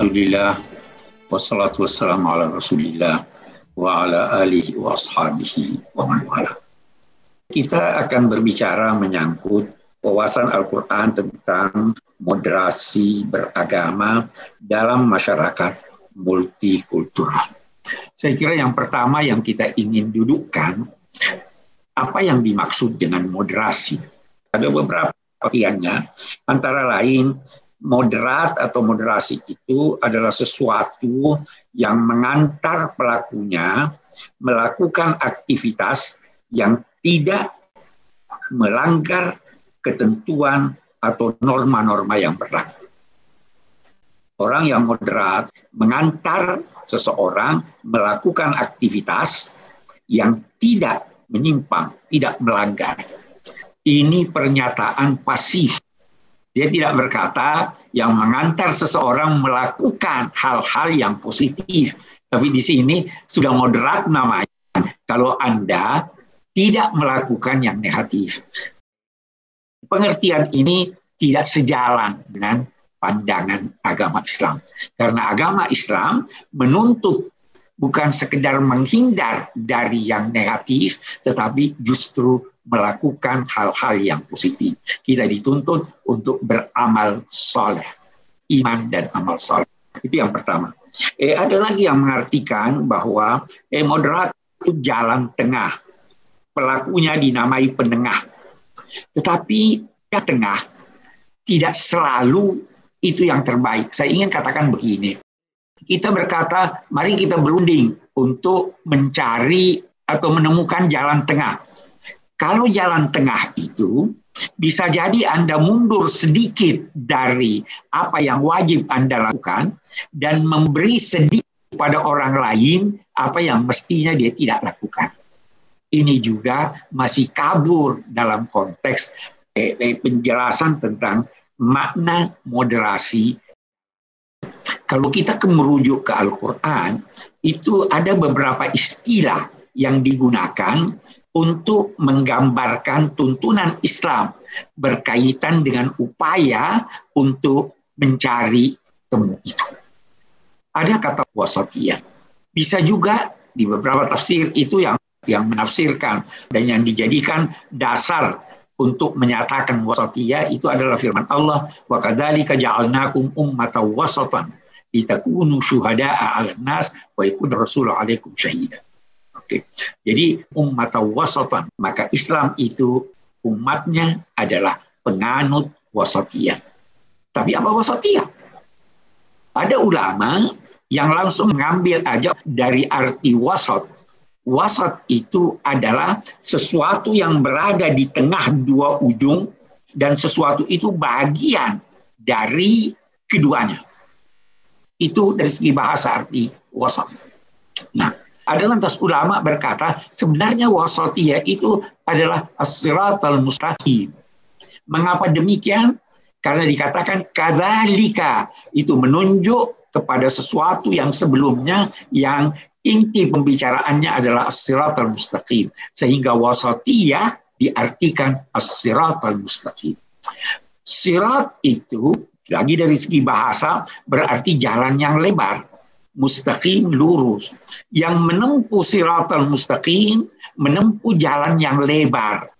Alhamdulillah wassalatu wassalamu ala Rasulillah wa ala alihi wa ashabihi wa man wala. Kita akan berbicara menyangkut wawasan Al-Quran tentang moderasi beragama dalam masyarakat multikultural. Saya kira yang pertama yang kita ingin dudukkan, apa yang dimaksud dengan moderasi? Ada beberapa artiannya, antara lain moderat atau moderasi itu adalah sesuatu yang mengantar pelakunya melakukan aktivitas yang tidak melanggar ketentuan atau norma-norma yang berlaku. Orang yang moderat mengantar seseorang melakukan aktivitas yang tidak menyimpang, tidak melanggar. Ini pernyataan pasif dia tidak berkata yang mengantar seseorang melakukan hal-hal yang positif. Tapi di sini sudah moderat namanya. Kalau Anda tidak melakukan yang negatif. Pengertian ini tidak sejalan dengan pandangan agama Islam. Karena agama Islam menuntut bukan sekedar menghindar dari yang negatif, tetapi justru melakukan hal-hal yang positif. Kita dituntut untuk beramal soleh, iman dan amal soleh. Itu yang pertama. Eh, ada lagi yang mengartikan bahwa eh, moderat itu jalan tengah. Pelakunya dinamai penengah. Tetapi ya tengah tidak selalu itu yang terbaik. Saya ingin katakan begini. Kita berkata, mari kita berunding untuk mencari atau menemukan jalan tengah kalau jalan tengah itu bisa jadi Anda mundur sedikit dari apa yang wajib Anda lakukan dan memberi sedikit pada orang lain apa yang mestinya dia tidak lakukan. Ini juga masih kabur dalam konteks eh, eh, penjelasan tentang makna moderasi. Kalau kita merujuk ke Al-Quran, itu ada beberapa istilah yang digunakan untuk menggambarkan tuntunan Islam berkaitan dengan upaya untuk mencari temu itu. Ada kata wasatiyah. Bisa juga di beberapa tafsir itu yang yang menafsirkan dan yang dijadikan dasar untuk menyatakan wasatiyah itu adalah firman Allah wa kadzalika ja'alnakum ummatan wasatan litakunu syuhada'a 'alan nas wa yakuna rasulun 'alaikum syahida. Oke. Jadi umat wasatan, maka Islam itu umatnya adalah penganut wasatiyah. Tapi apa wasatiyah? Ada ulama yang langsung mengambil aja dari arti wasat. Wasat itu adalah sesuatu yang berada di tengah dua ujung dan sesuatu itu bagian dari keduanya. Itu dari segi bahasa arti wasat. Nah, ada lantas ulama berkata sebenarnya wasatiyah itu adalah as-siratal mustaqim. Mengapa demikian? Karena dikatakan kadzalika itu menunjuk kepada sesuatu yang sebelumnya yang inti pembicaraannya adalah as-siratal mustaqim. Sehingga wasatiyah diartikan as-siratal mustaqim. Sirat itu lagi dari segi bahasa berarti jalan yang lebar mustaqim lurus. Yang menempuh siratal mustaqim menempuh jalan yang lebar.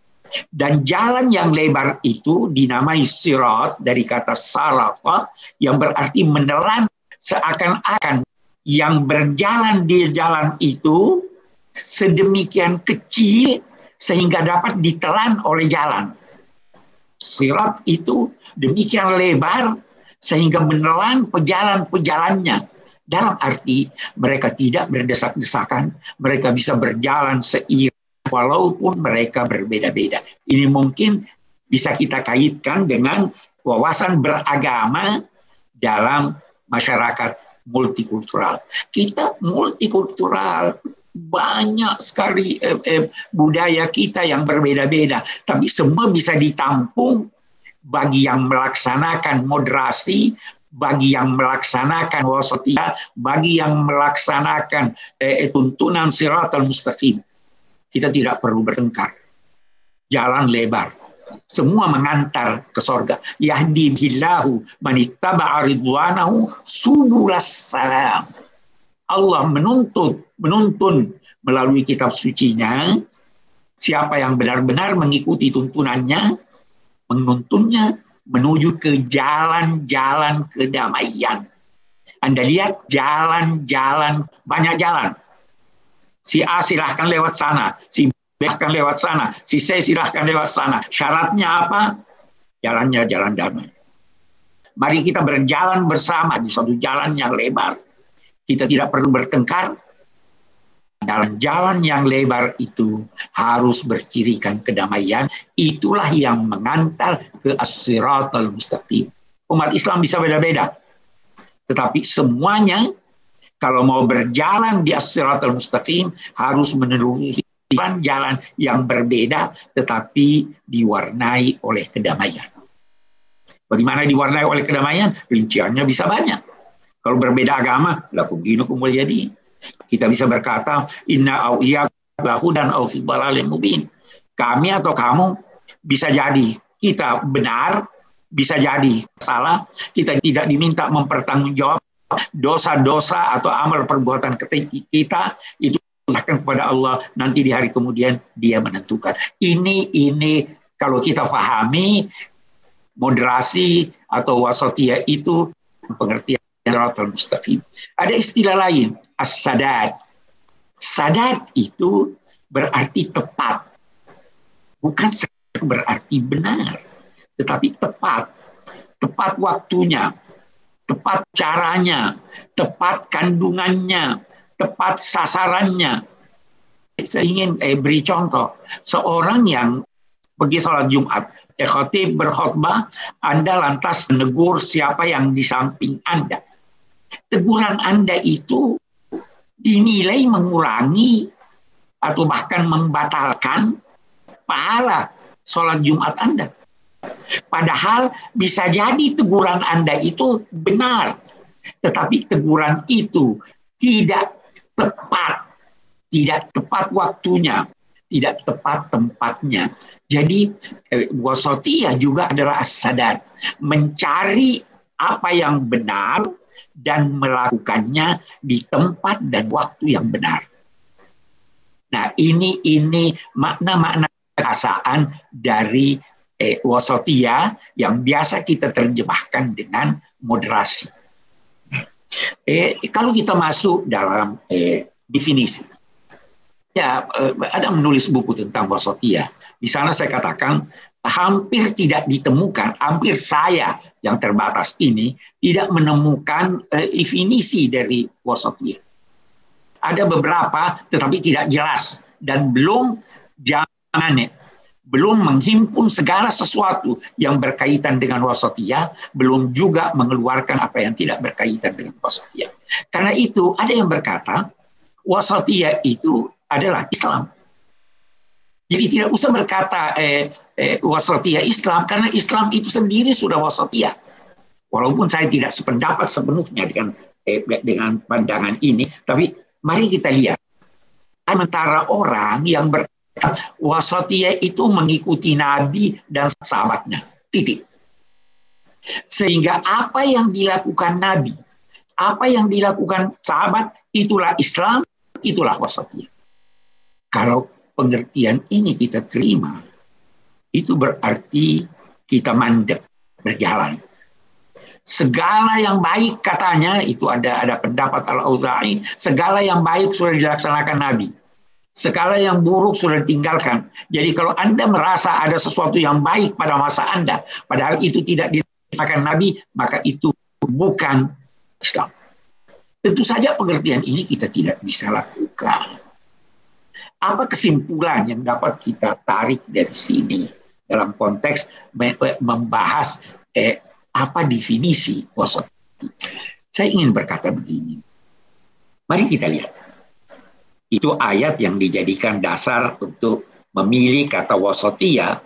Dan jalan yang lebar itu dinamai sirat dari kata salafa yang berarti menelan seakan-akan yang berjalan di jalan itu sedemikian kecil sehingga dapat ditelan oleh jalan. Sirat itu demikian lebar sehingga menelan pejalan-pejalannya dalam arti mereka tidak berdesak-desakan, mereka bisa berjalan seiring walaupun mereka berbeda-beda. Ini mungkin bisa kita kaitkan dengan wawasan beragama dalam masyarakat multikultural. Kita multikultural, banyak sekali eh, eh, budaya kita yang berbeda-beda, tapi semua bisa ditampung bagi yang melaksanakan moderasi, bagi yang melaksanakan wasatiyah, bagi yang melaksanakan eh, tuntunan siratal mustaqim. Kita tidak perlu bertengkar. Jalan lebar. semua mengantar ke sorga. Yahdi billahu manittaba'a ridwanahu subulas salam. Allah menuntut, menuntun melalui kitab sucinya siapa yang benar-benar mengikuti tuntunannya, menuntunnya menuju ke jalan-jalan kedamaian. Anda lihat jalan-jalan, banyak jalan. Si A silahkan lewat sana, si silahkan lewat sana, si C silahkan lewat sana. Syaratnya apa? Jalannya jalan damai. Mari kita berjalan bersama di suatu jalan yang lebar. Kita tidak perlu bertengkar. Dalam jalan yang lebar itu harus bercirikan kedamaian. Itulah yang mengantar ke as-siratal mustaqim. Umat Islam bisa beda-beda. Tetapi semuanya kalau mau berjalan di as-siratal mustaqim harus menelusuri jalan yang berbeda tetapi diwarnai oleh kedamaian. Bagaimana diwarnai oleh kedamaian? Rinciannya bisa banyak. Kalau berbeda agama, lakum dinukum jadi. Kita bisa berkata, inna au lahu dan au mubin. Kami atau kamu bisa jadi kita benar, bisa jadi salah. Kita tidak diminta mempertanggungjawab dosa-dosa atau amal perbuatan kita itu serahkan kepada Allah nanti di hari kemudian dia menentukan ini ini kalau kita fahami moderasi atau wasotia itu pengertian Rasul Mustaqim ada istilah lain as-sadat sadat itu berarti tepat bukan berarti benar tetapi tepat tepat waktunya tepat caranya tepat kandungannya tepat sasarannya. Saya ingin eh, beri contoh. Seorang yang pergi sholat Jumat, ya khotib berkhutbah, Anda lantas menegur siapa yang di samping Anda. Teguran Anda itu dinilai mengurangi atau bahkan membatalkan pahala sholat Jumat Anda. Padahal bisa jadi teguran Anda itu benar, tetapi teguran itu tidak tepat, tidak tepat waktunya, tidak tepat tempatnya. Jadi eh, juga adalah sadar mencari apa yang benar dan melakukannya di tempat dan waktu yang benar. Nah ini ini makna-makna perasaan dari eh, wasotia yang biasa kita terjemahkan dengan moderasi. Eh, kalau kita masuk dalam eh, definisi, ya eh, ada menulis buku tentang wasotia. Di sana saya katakan hampir tidak ditemukan, hampir saya yang terbatas ini tidak menemukan eh, definisi dari wasotia. Ada beberapa, tetapi tidak jelas dan belum jangan belum menghimpun segala sesuatu yang berkaitan dengan wasatiyah, belum juga mengeluarkan apa yang tidak berkaitan dengan wasatiyah. Karena itu ada yang berkata wasatiyah itu adalah Islam. Jadi tidak usah berkata eh, eh, wasatiyah Islam karena Islam itu sendiri sudah wasatiyah. Walaupun saya tidak sependapat sepenuhnya dengan eh, dengan pandangan ini, tapi mari kita lihat antara orang yang ber, Wasatiyah itu mengikuti Nabi dan sahabatnya. Titik. Sehingga apa yang dilakukan Nabi, apa yang dilakukan sahabat, itulah Islam, itulah wasatiyah. Kalau pengertian ini kita terima, itu berarti kita mandek berjalan. Segala yang baik katanya itu ada ada pendapat al Auza'i, segala yang baik sudah dilaksanakan Nabi. Segala yang buruk sudah ditinggalkan. Jadi kalau Anda merasa ada sesuatu yang baik pada masa Anda, padahal itu tidak dikatakan Nabi, maka itu bukan Islam. Tentu saja pengertian ini kita tidak bisa lakukan. Apa kesimpulan yang dapat kita tarik dari sini dalam konteks membahas eh, apa definisi wasat? Saya ingin berkata begini. Mari kita lihat itu ayat yang dijadikan dasar untuk memilih kata wasotia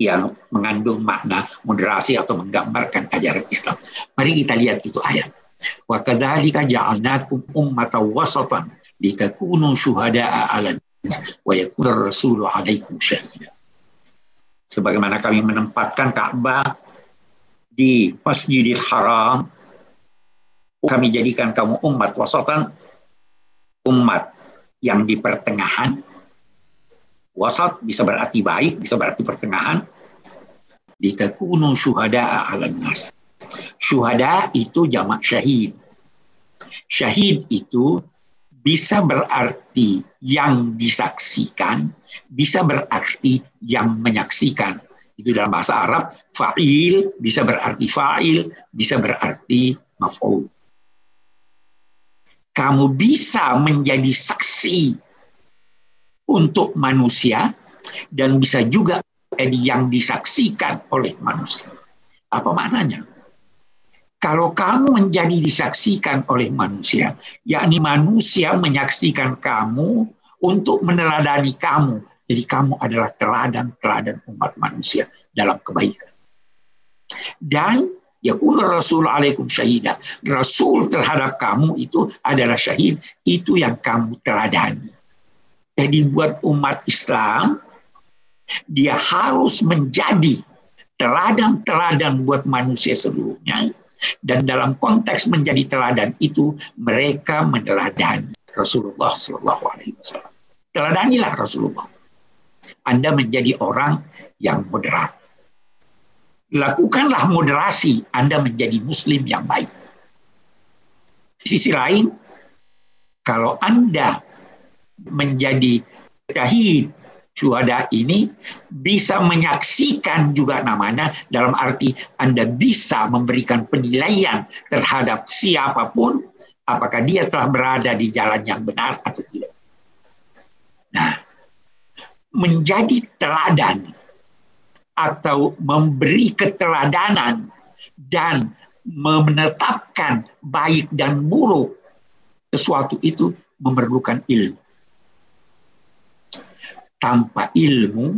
yang mengandung makna moderasi atau menggambarkan ajaran Islam. Mari kita lihat itu ayat. Wa kadzalika ja'alnakum ummatan wasatan litakunu syuhada'a 'alan wa yakuna rasulu 'alaikum syahida. Sebagaimana kami menempatkan Ka'bah di Masjidil Haram kami jadikan kamu umat wasatan umat yang di pertengahan. Wasat bisa berarti baik bisa berarti pertengahan. Litakunu syuhada ala nas. Syuhada itu jamak syahid. Syahid itu bisa berarti yang disaksikan bisa berarti yang menyaksikan. Itu dalam bahasa Arab fa'il bisa berarti fa'il bisa berarti maf'ul. Kamu bisa menjadi saksi untuk manusia dan bisa juga jadi yang disaksikan oleh manusia. Apa maknanya kalau kamu menjadi disaksikan oleh manusia yakni manusia menyaksikan kamu untuk meneladani kamu jadi kamu adalah teladan-teladan umat manusia dalam kebaikan. Dan yakunu rasul alaikum syahidah. Rasul terhadap kamu itu adalah syahid, itu yang kamu teladani. Jadi buat umat Islam, dia harus menjadi teladan-teladan buat manusia seluruhnya. Dan dalam konteks menjadi teladan itu, mereka meneladani Rasulullah Shallallahu Alaihi Wasallam. Teladanilah Rasulullah. Anda menjadi orang yang moderat. Lakukanlah moderasi, Anda menjadi muslim yang baik. Di sisi lain, kalau Anda menjadi syahid syuhada ini bisa menyaksikan juga namanya dalam arti Anda bisa memberikan penilaian terhadap siapa pun apakah dia telah berada di jalan yang benar atau tidak. Nah, menjadi teladan atau memberi keteladanan dan menetapkan baik dan buruk sesuatu itu memerlukan ilmu. Tanpa ilmu,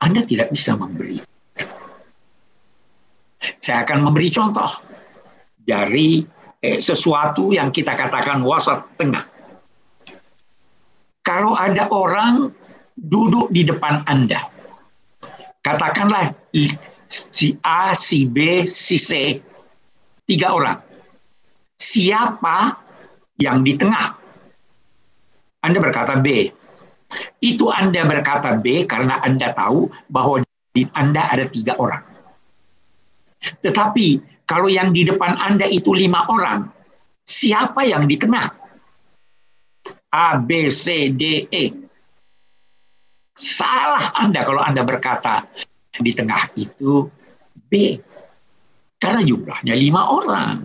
Anda tidak bisa memberi. Saya akan memberi contoh dari eh, sesuatu yang kita katakan wasat tengah. Kalau ada orang duduk di depan Anda. Katakanlah si A, si B, si C, tiga orang. Siapa yang di tengah? Anda berkata B. Itu Anda berkata B karena Anda tahu bahwa di Anda ada tiga orang. Tetapi kalau yang di depan Anda itu lima orang, siapa yang di tengah? A, B, C, D, E. Salah Anda kalau Anda berkata di tengah itu B. Karena jumlahnya lima orang.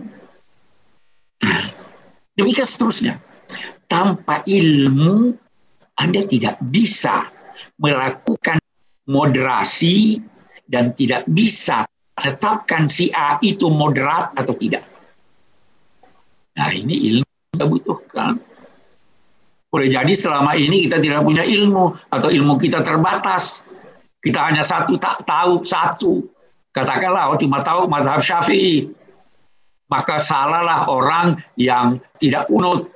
Demikian seterusnya. Tanpa ilmu, Anda tidak bisa melakukan moderasi dan tidak bisa tetapkan si A itu moderat atau tidak. Nah ini ilmu kita butuhkan. Boleh jadi selama ini kita tidak punya ilmu atau ilmu kita terbatas. Kita hanya satu tak tahu satu. Katakanlah oh, cuma tahu mazhab Syafi'i. Maka salahlah orang yang tidak kunut.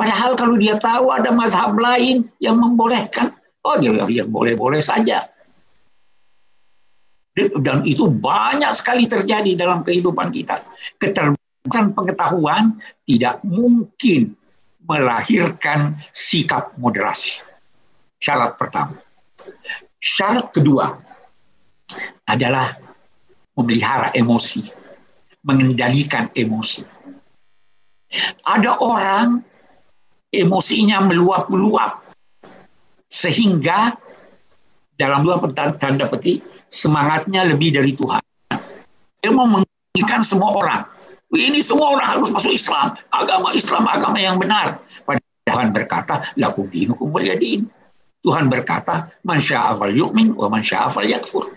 Padahal kalau dia tahu ada mazhab lain yang membolehkan, oh dia yang boleh-boleh saja. Dan itu banyak sekali terjadi dalam kehidupan kita. Keterbatasan pengetahuan tidak mungkin melahirkan sikap moderasi. Syarat pertama. Syarat kedua adalah memelihara emosi, mengendalikan emosi. Ada orang emosinya meluap-meluap sehingga dalam dua tanda petik semangatnya lebih dari Tuhan. Dia mau menginginkan semua orang ini semua orang harus masuk Islam. Agama Islam, agama yang benar. Padahal Tuhan berkata, lakum dinukum waliyadin. Tuhan berkata, man sya'afal yu'min wa man sya'afal yakfur.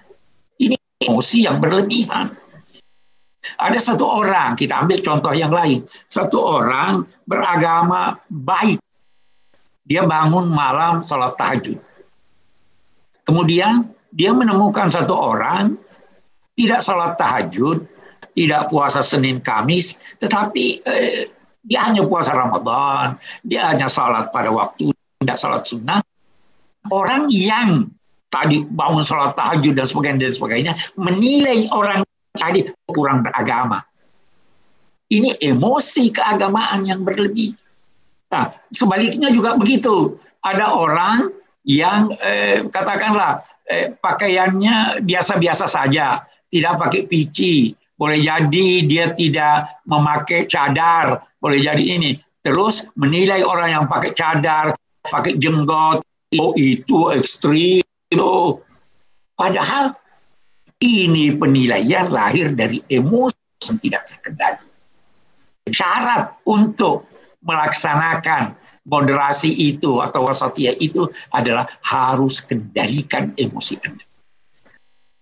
Ini emosi yang berlebihan. Ada satu orang, kita ambil contoh yang lain. Satu orang beragama baik. Dia bangun malam sholat tahajud. Kemudian dia menemukan satu orang tidak sholat tahajud, tidak puasa Senin Kamis, tetapi eh, dia hanya puasa Ramadan, dia hanya salat pada waktu, tidak salat sunnah. Orang yang tadi bangun sholat tahajud dan sebagainya dan sebagainya menilai orang tadi kurang beragama. Ini emosi keagamaan yang berlebih. Nah, sebaliknya juga begitu. Ada orang yang eh, katakanlah eh, pakaiannya biasa-biasa saja, tidak pakai pici, boleh jadi dia tidak memakai cadar, boleh jadi ini. Terus menilai orang yang pakai cadar, pakai jenggot, oh itu ekstrim. Padahal ini penilaian lahir dari emosi yang tidak terkendali. Syarat untuk melaksanakan moderasi itu atau wasatia itu adalah harus kendalikan emosi Anda.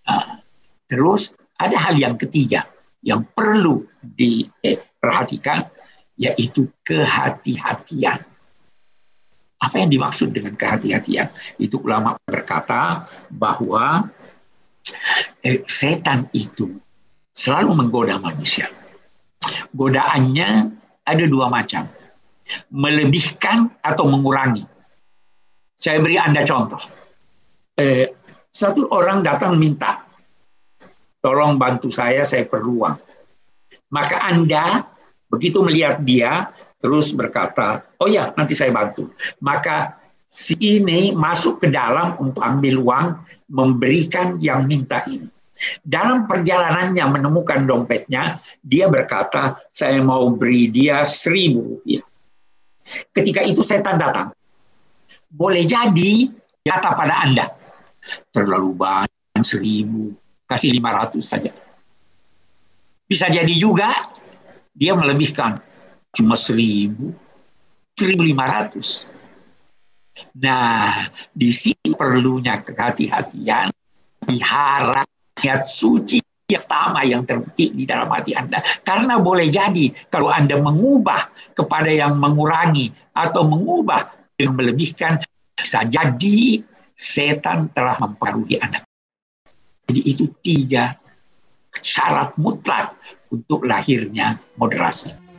Nah, terus ada hal yang ketiga yang perlu diperhatikan yaitu kehati-hatian. Apa yang dimaksud dengan kehati-hatian? Itu ulama berkata bahwa setan itu selalu menggoda manusia. Godaannya ada dua macam. Melebihkan atau mengurangi. Saya beri Anda contoh. Eh, satu orang datang minta, tolong bantu saya, saya perlu uang. Maka Anda begitu melihat dia, terus berkata, oh ya nanti saya bantu. Maka si ini masuk ke dalam untuk ambil uang, memberikan yang minta ini. Dalam perjalanannya menemukan dompetnya, dia berkata, saya mau beri dia seribu rupiah. Ketika itu setan datang. Boleh jadi kata pada Anda, terlalu banyak seribu, kasih lima ratus saja. Bisa jadi juga dia melebihkan cuma seribu, seribu lima ratus. Nah, di sini perlunya kehati-hatian, dihara niat suci pertama yang terbetik di dalam hati Anda. Karena boleh jadi kalau Anda mengubah kepada yang mengurangi atau mengubah yang melebihkan, bisa jadi setan telah mempengaruhi Anda. Jadi itu tiga syarat mutlak untuk lahirnya moderasi.